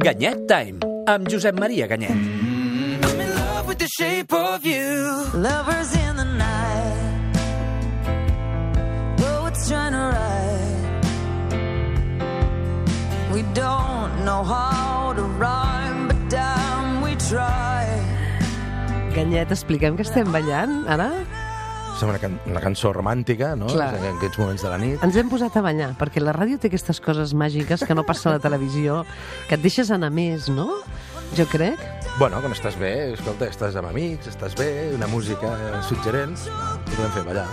Ganyet Time, amb Josep Maria Ganyet. I'm in love with the shape of you. Lovers in the night. Oh, it's trying to ride. We don't know how to rhyme, but damn, we try. Ganyet, expliquem que estem ballant, ara? Una, can una cançó romàntica, no? Clar. En aquests moments de la nit. Ens hem posat a ballar, perquè la ràdio té aquestes coses màgiques que no passa a la televisió, que et deixes anar més, no? Jo crec. Bueno, quan estàs bé, escolta, estàs amb amics, estàs bé, una música suggerent, podem fer ballar.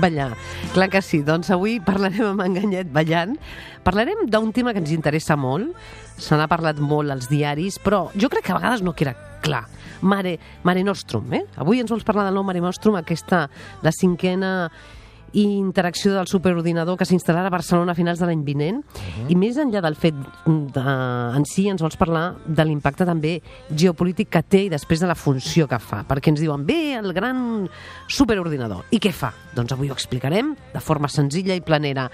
Ballar. Clar que sí. Doncs avui parlarem amb en Ganyet ballant. Parlarem d'un tema que ens interessa molt. Se n'ha parlat molt als diaris, però jo crec que a vegades no queda clar. Mare, Mare Nostrum, eh? Avui ens vols parlar del nou Mare Nostrum, aquesta, la cinquena interacció del superordinador que s'instal·larà a Barcelona a finals de l'any vinent. I més enllà del fet de, en si ens vols parlar de l'impacte també geopolític que té i després de la funció que fa. Perquè ens diuen, bé, el gran superordinador. I què fa? Doncs avui ho explicarem de forma senzilla i planera.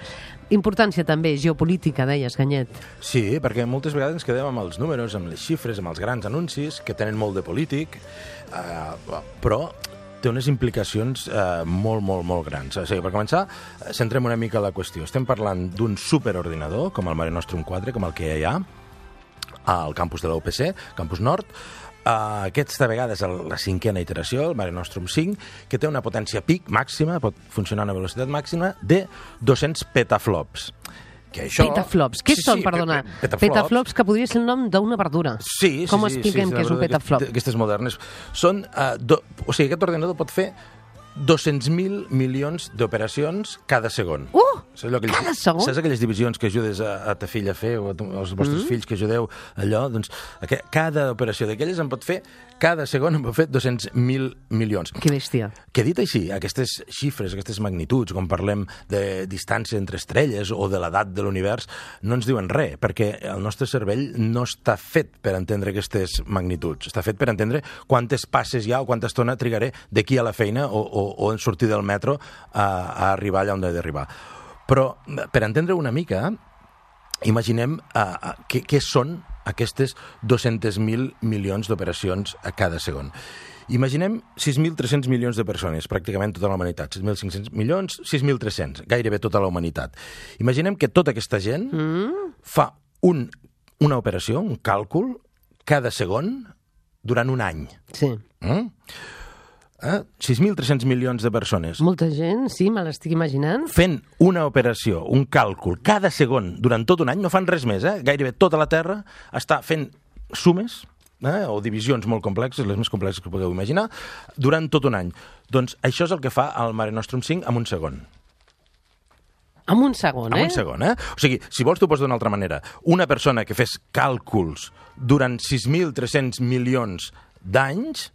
Importància també geopolítica, deies, Ganyet. Sí, perquè moltes vegades ens quedem amb els números, amb les xifres, amb els grans anuncis, que tenen molt de polític, eh, però té unes implicacions eh, molt, molt, molt grans. O sigui, per començar, eh, centrem una mica la qüestió. Estem parlant d'un superordinador, com el Mare Nostrum 4, com el que hi ha, al campus de la UPC, campus nord, Uh, aquesta vegada és la cinquena iteració, el Mare Nostrum 5, que té una potència pic màxima, pot funcionar a una velocitat màxima, de 200 petaflops. Que això... Petaflops. Què Sí, són, sí, perdona? pe- pe- petaflops. petaflops, que podria ser el nom d'una verdura. Sí, sí, Com sí, expliquem sí, sí, què és un petaflop? que Aquestes modernes. Són, uh, do, o sigui, aquest ordinador pot fer 200.000 milions d'operacions cada segon. Uh! Saps que Cada segon? Saps aquelles divisions que ajudes a, a ta filla a fer o a tu, als vostres mm. fills que ajudeu allò? Doncs aqu cada operació d'aquelles en pot fer, cada segon en pot fer 200.000 milions. Que bèstia. Que dit així, aquestes xifres, aquestes magnituds, quan parlem de distància entre estrelles o de l'edat de l'univers, no ens diuen res, perquè el nostre cervell no està fet per entendre aquestes magnituds. Està fet per entendre quantes passes hi ha o quanta estona trigaré d'aquí a la feina o, o, o en sortir del metro a, a arribar allà on he d'arribar. Però, per entendre una mica, imaginem uh, què, què són aquestes 200.000 milions d'operacions a cada segon. Imaginem 6.300 milions de persones, pràcticament tota la humanitat. 6.500 milions, 6.300, gairebé tota la humanitat. Imaginem que tota aquesta gent mm. fa un, una operació, un càlcul, cada segon durant un any. Sí. Mm? Eh? 6.300 milions de persones Molta gent, sí, me l'estic imaginant. fent una operació, un càlcul, cada segon, durant tot un any, no fan res més, eh? Gairebé tota la Terra està fent sumes, eh? o divisions molt complexes, les més complexes que podeu imaginar, durant tot un any. Doncs això és el que fa el Mare Nostrum 5 en un segon. En un segon, En eh? un segon, eh? O sigui, si vols, t'ho poso d'una altra manera. Una persona que fes càlculs durant 6.300 milions d'anys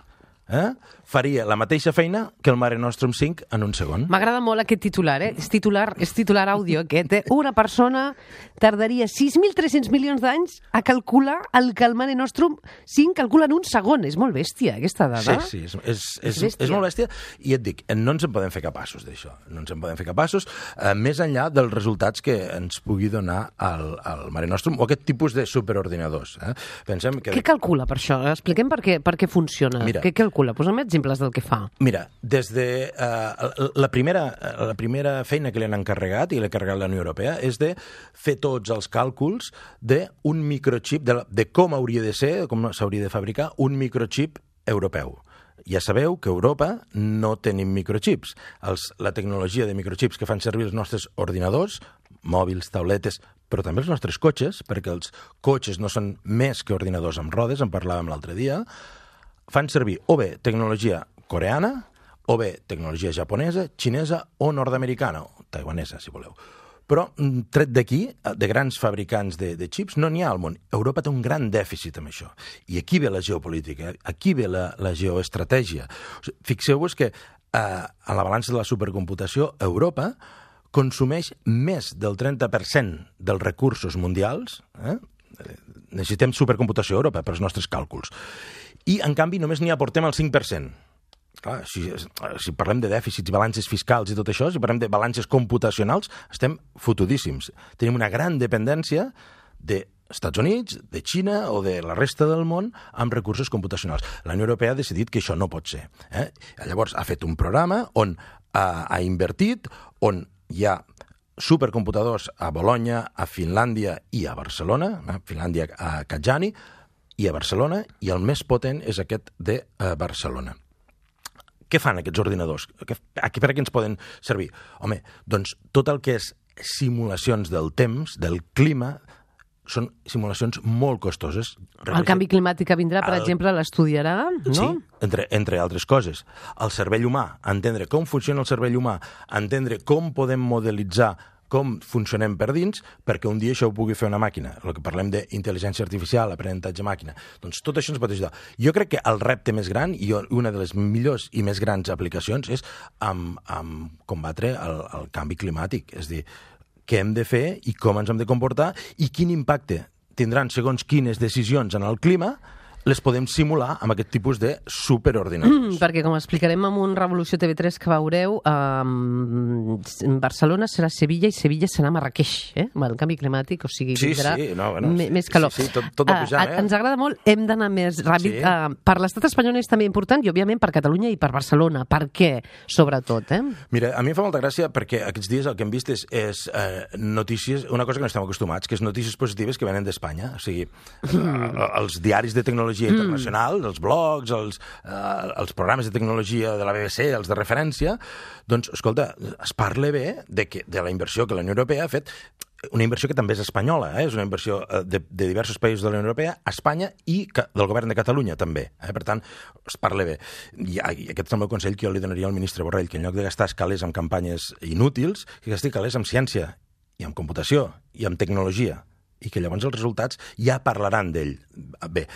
eh? faria la mateixa feina que el Mare Nostrum 5 en un segon. M'agrada molt aquest titular, eh? És titular, és titular àudio aquest, eh? Una persona tardaria 6.300 milions d'anys a calcular el que el Mare Nostrum 5 calcula en un segon. És molt bèstia, aquesta dada. Sí, sí, és, és, és, bèstia. és molt bèstia i et dic, no ens en podem fer capaços d'això, no ens en podem fer capaços, eh, més enllà dels resultats que ens pugui donar el, el Mare Nostrum o aquest tipus de superordinadors. Eh? Pensem que... Què calcula per això? Expliquem per què, per què funciona. Mira. Què calcula? Posa'm exemples del que fa. Mira, des de uh, la, primera, la primera feina que li han encarregat i l'ha encarregat la Unió Europea és de fer tots els càlculs d'un microchip, de, de com hauria de ser, com s'hauria de fabricar un microchip europeu. Ja sabeu que a Europa no tenim microchips. Els, la tecnologia de microchips que fan servir els nostres ordinadors, mòbils, tauletes, però també els nostres cotxes, perquè els cotxes no són més que ordinadors amb rodes, en parlàvem l'altre dia, fan servir o bé tecnologia coreana, o bé tecnologia japonesa, xinesa o nord-americana, o taiwanesa, si voleu. Però, mm, tret d'aquí, de grans fabricants de, de xips, no n'hi ha al món. Europa té un gran dèficit amb això. I aquí ve la geopolítica, aquí ve la, la geoestratègia. Fixeu-vos que eh, a la balança de la supercomputació, Europa consumeix més del 30% dels recursos mundials, eh? necessitem supercomputació a Europa per als nostres càlculs, i en canvi només n'hi aportem el 5%. clar, si, si parlem de dèficits balances fiscals i tot això, si parlem de balances computacionals, estem fotudíssims. Tenim una gran dependència de Estats Units, de Xina o de la resta del món amb recursos computacionals. La Unió Europea ha decidit que això no pot ser. Eh? Llavors ha fet un programa on ha, ha invertit, on hi ha supercomputadors a Bologna, a Finlàndia i a Barcelona, a Finlàndia a Kajani, i a Barcelona, i el més potent és aquest de uh, Barcelona. Què fan aquests ordinadors? Que, a, per a què ens poden servir? Home, doncs tot el que és simulacions del temps, del clima, són simulacions molt costoses. El canvi climàtic que vindrà, per El- exemple, l'estudiarà, no? Sí, entre, entre altres coses. El cervell humà, entendre com funciona el cervell humà, entendre com podem modelitzar com funcionem per dins, perquè un dia això ho pugui fer una màquina. El que parlem d'intel·ligència artificial, aprenentatge màquina. Doncs tot això ens pot ajudar. Jo crec que el repte més gran i una de les millors i més grans aplicacions és amb, amb combatre el, el canvi climàtic. És dir, què hem de fer i com ens hem de comportar i quin impacte tindran segons quines decisions en el clima les podem simular amb aquest tipus de superordinadors. Mm, perquè, com explicarem en un Revolució TV3 que veureu, eh, Barcelona serà Sevilla i Sevilla serà Marrakeix, eh? amb el canvi climàtic, o sigui, Sí, vindrà sí, no, bueno, sí, més calor. sí, sí, tot- tot va Ah, pujant, eh? Ens agrada molt, hem d'anar més ràpid. Sí. Eh, per l'estat espanyol és també important i, òbviament, per Catalunya i per Barcelona. Per què, sobretot? Eh? Mira, a mi em fa molta gràcia perquè aquests dies el que hem vist és, és eh, notícies, una cosa que no estem acostumats, que és notícies positives que venen d'Espanya. O sigui, eh, els diaris de tecnologia internacional, els blogs, els, eh, els programes de tecnologia de la BBC, els de referència, doncs, escolta, es parla bé de, que, de la inversió que la Unió Europea ha fet una inversió que també és espanyola, eh? és una inversió eh, de, de diversos països de la Unió Europea, a Espanya i del govern de Catalunya també. Eh? Per tant, es parla bé. I, I aquest és el meu consell que jo li donaria al ministre Borrell, que en lloc de gastar escalers amb campanyes inútils, que gasti calés amb ciència i amb computació i amb tecnologia i que llavors els resultats ja parlaran d'ell. Bé,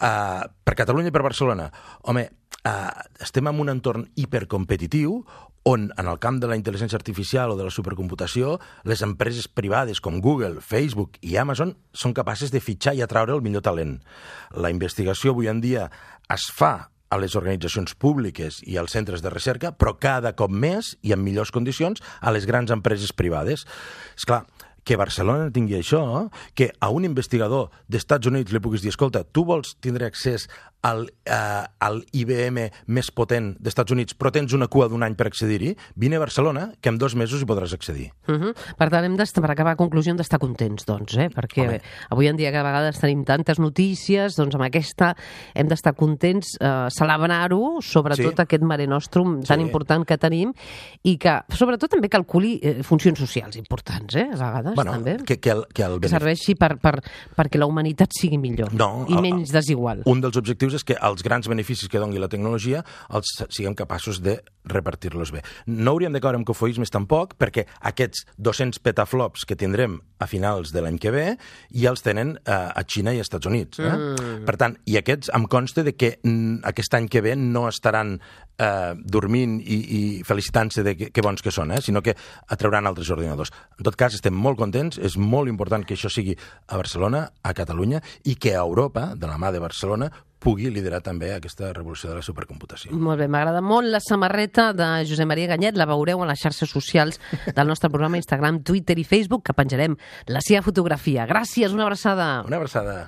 uh, per Catalunya i per Barcelona, home, uh, estem en un entorn hipercompetitiu on en el camp de la intel·ligència artificial o de la supercomputació les empreses privades com Google, Facebook i Amazon són capaces de fitxar i atraure el millor talent. La investigació avui en dia es fa a les organitzacions públiques i als centres de recerca, però cada cop més i en millors condicions a les grans empreses privades. És clar, que Barcelona tingui això, que a un investigador d'Estats Units li puguis dir, escolta, tu vols tindre accés al, uh, al IBM més potent d'Estats Units, però tens una cua d'un any per accedir-hi, vine a Barcelona, que en dos mesos hi podràs accedir. Uh -huh. Per tant, hem d'estar, per acabar a conclusió, hem d'estar contents, doncs, eh? perquè Home. avui en dia que a vegades tenim tantes notícies, doncs amb aquesta hem d'estar contents, eh, celebrar-ho, sobretot Sí. aquest Mare Nostrum tan Sí. important que tenim, i que, sobretot, també calculi eh, funcions socials importants, eh? a vegades, Bueno, també. que, que, el, que el que serveixi per, per, perquè la humanitat sigui millor No, i el- menys desigual. Un dels objectius és que els grans beneficis que doni la tecnologia els siguem capaços de repartir-los bé. No hauríem de caure en cofoismes tampoc, perquè aquests 200 petaflops que tindrem a finals de l'any que ve ja els tenen eh, a Xina i als Estats Units. Eh? Mm. Per tant, i aquests em consta de que aquest any que ve no estaran eh, dormint i, i felicitant-se de que, que bons que són, eh? sinó que atrauran altres ordinadors. En tot cas, estem molt contents, és molt important que això sigui a Barcelona, a Catalunya, i que a Europa, de la mà de Barcelona, pugui liderar també aquesta revolució de la supercomputació. Molt bé, m'agrada molt la samarreta de Josep Maria Ganyet, la veureu a les xarxes socials del nostre programa Instagram, Twitter i Facebook, que penjarem la seva fotografia. Gràcies, una abraçada. Una abraçada.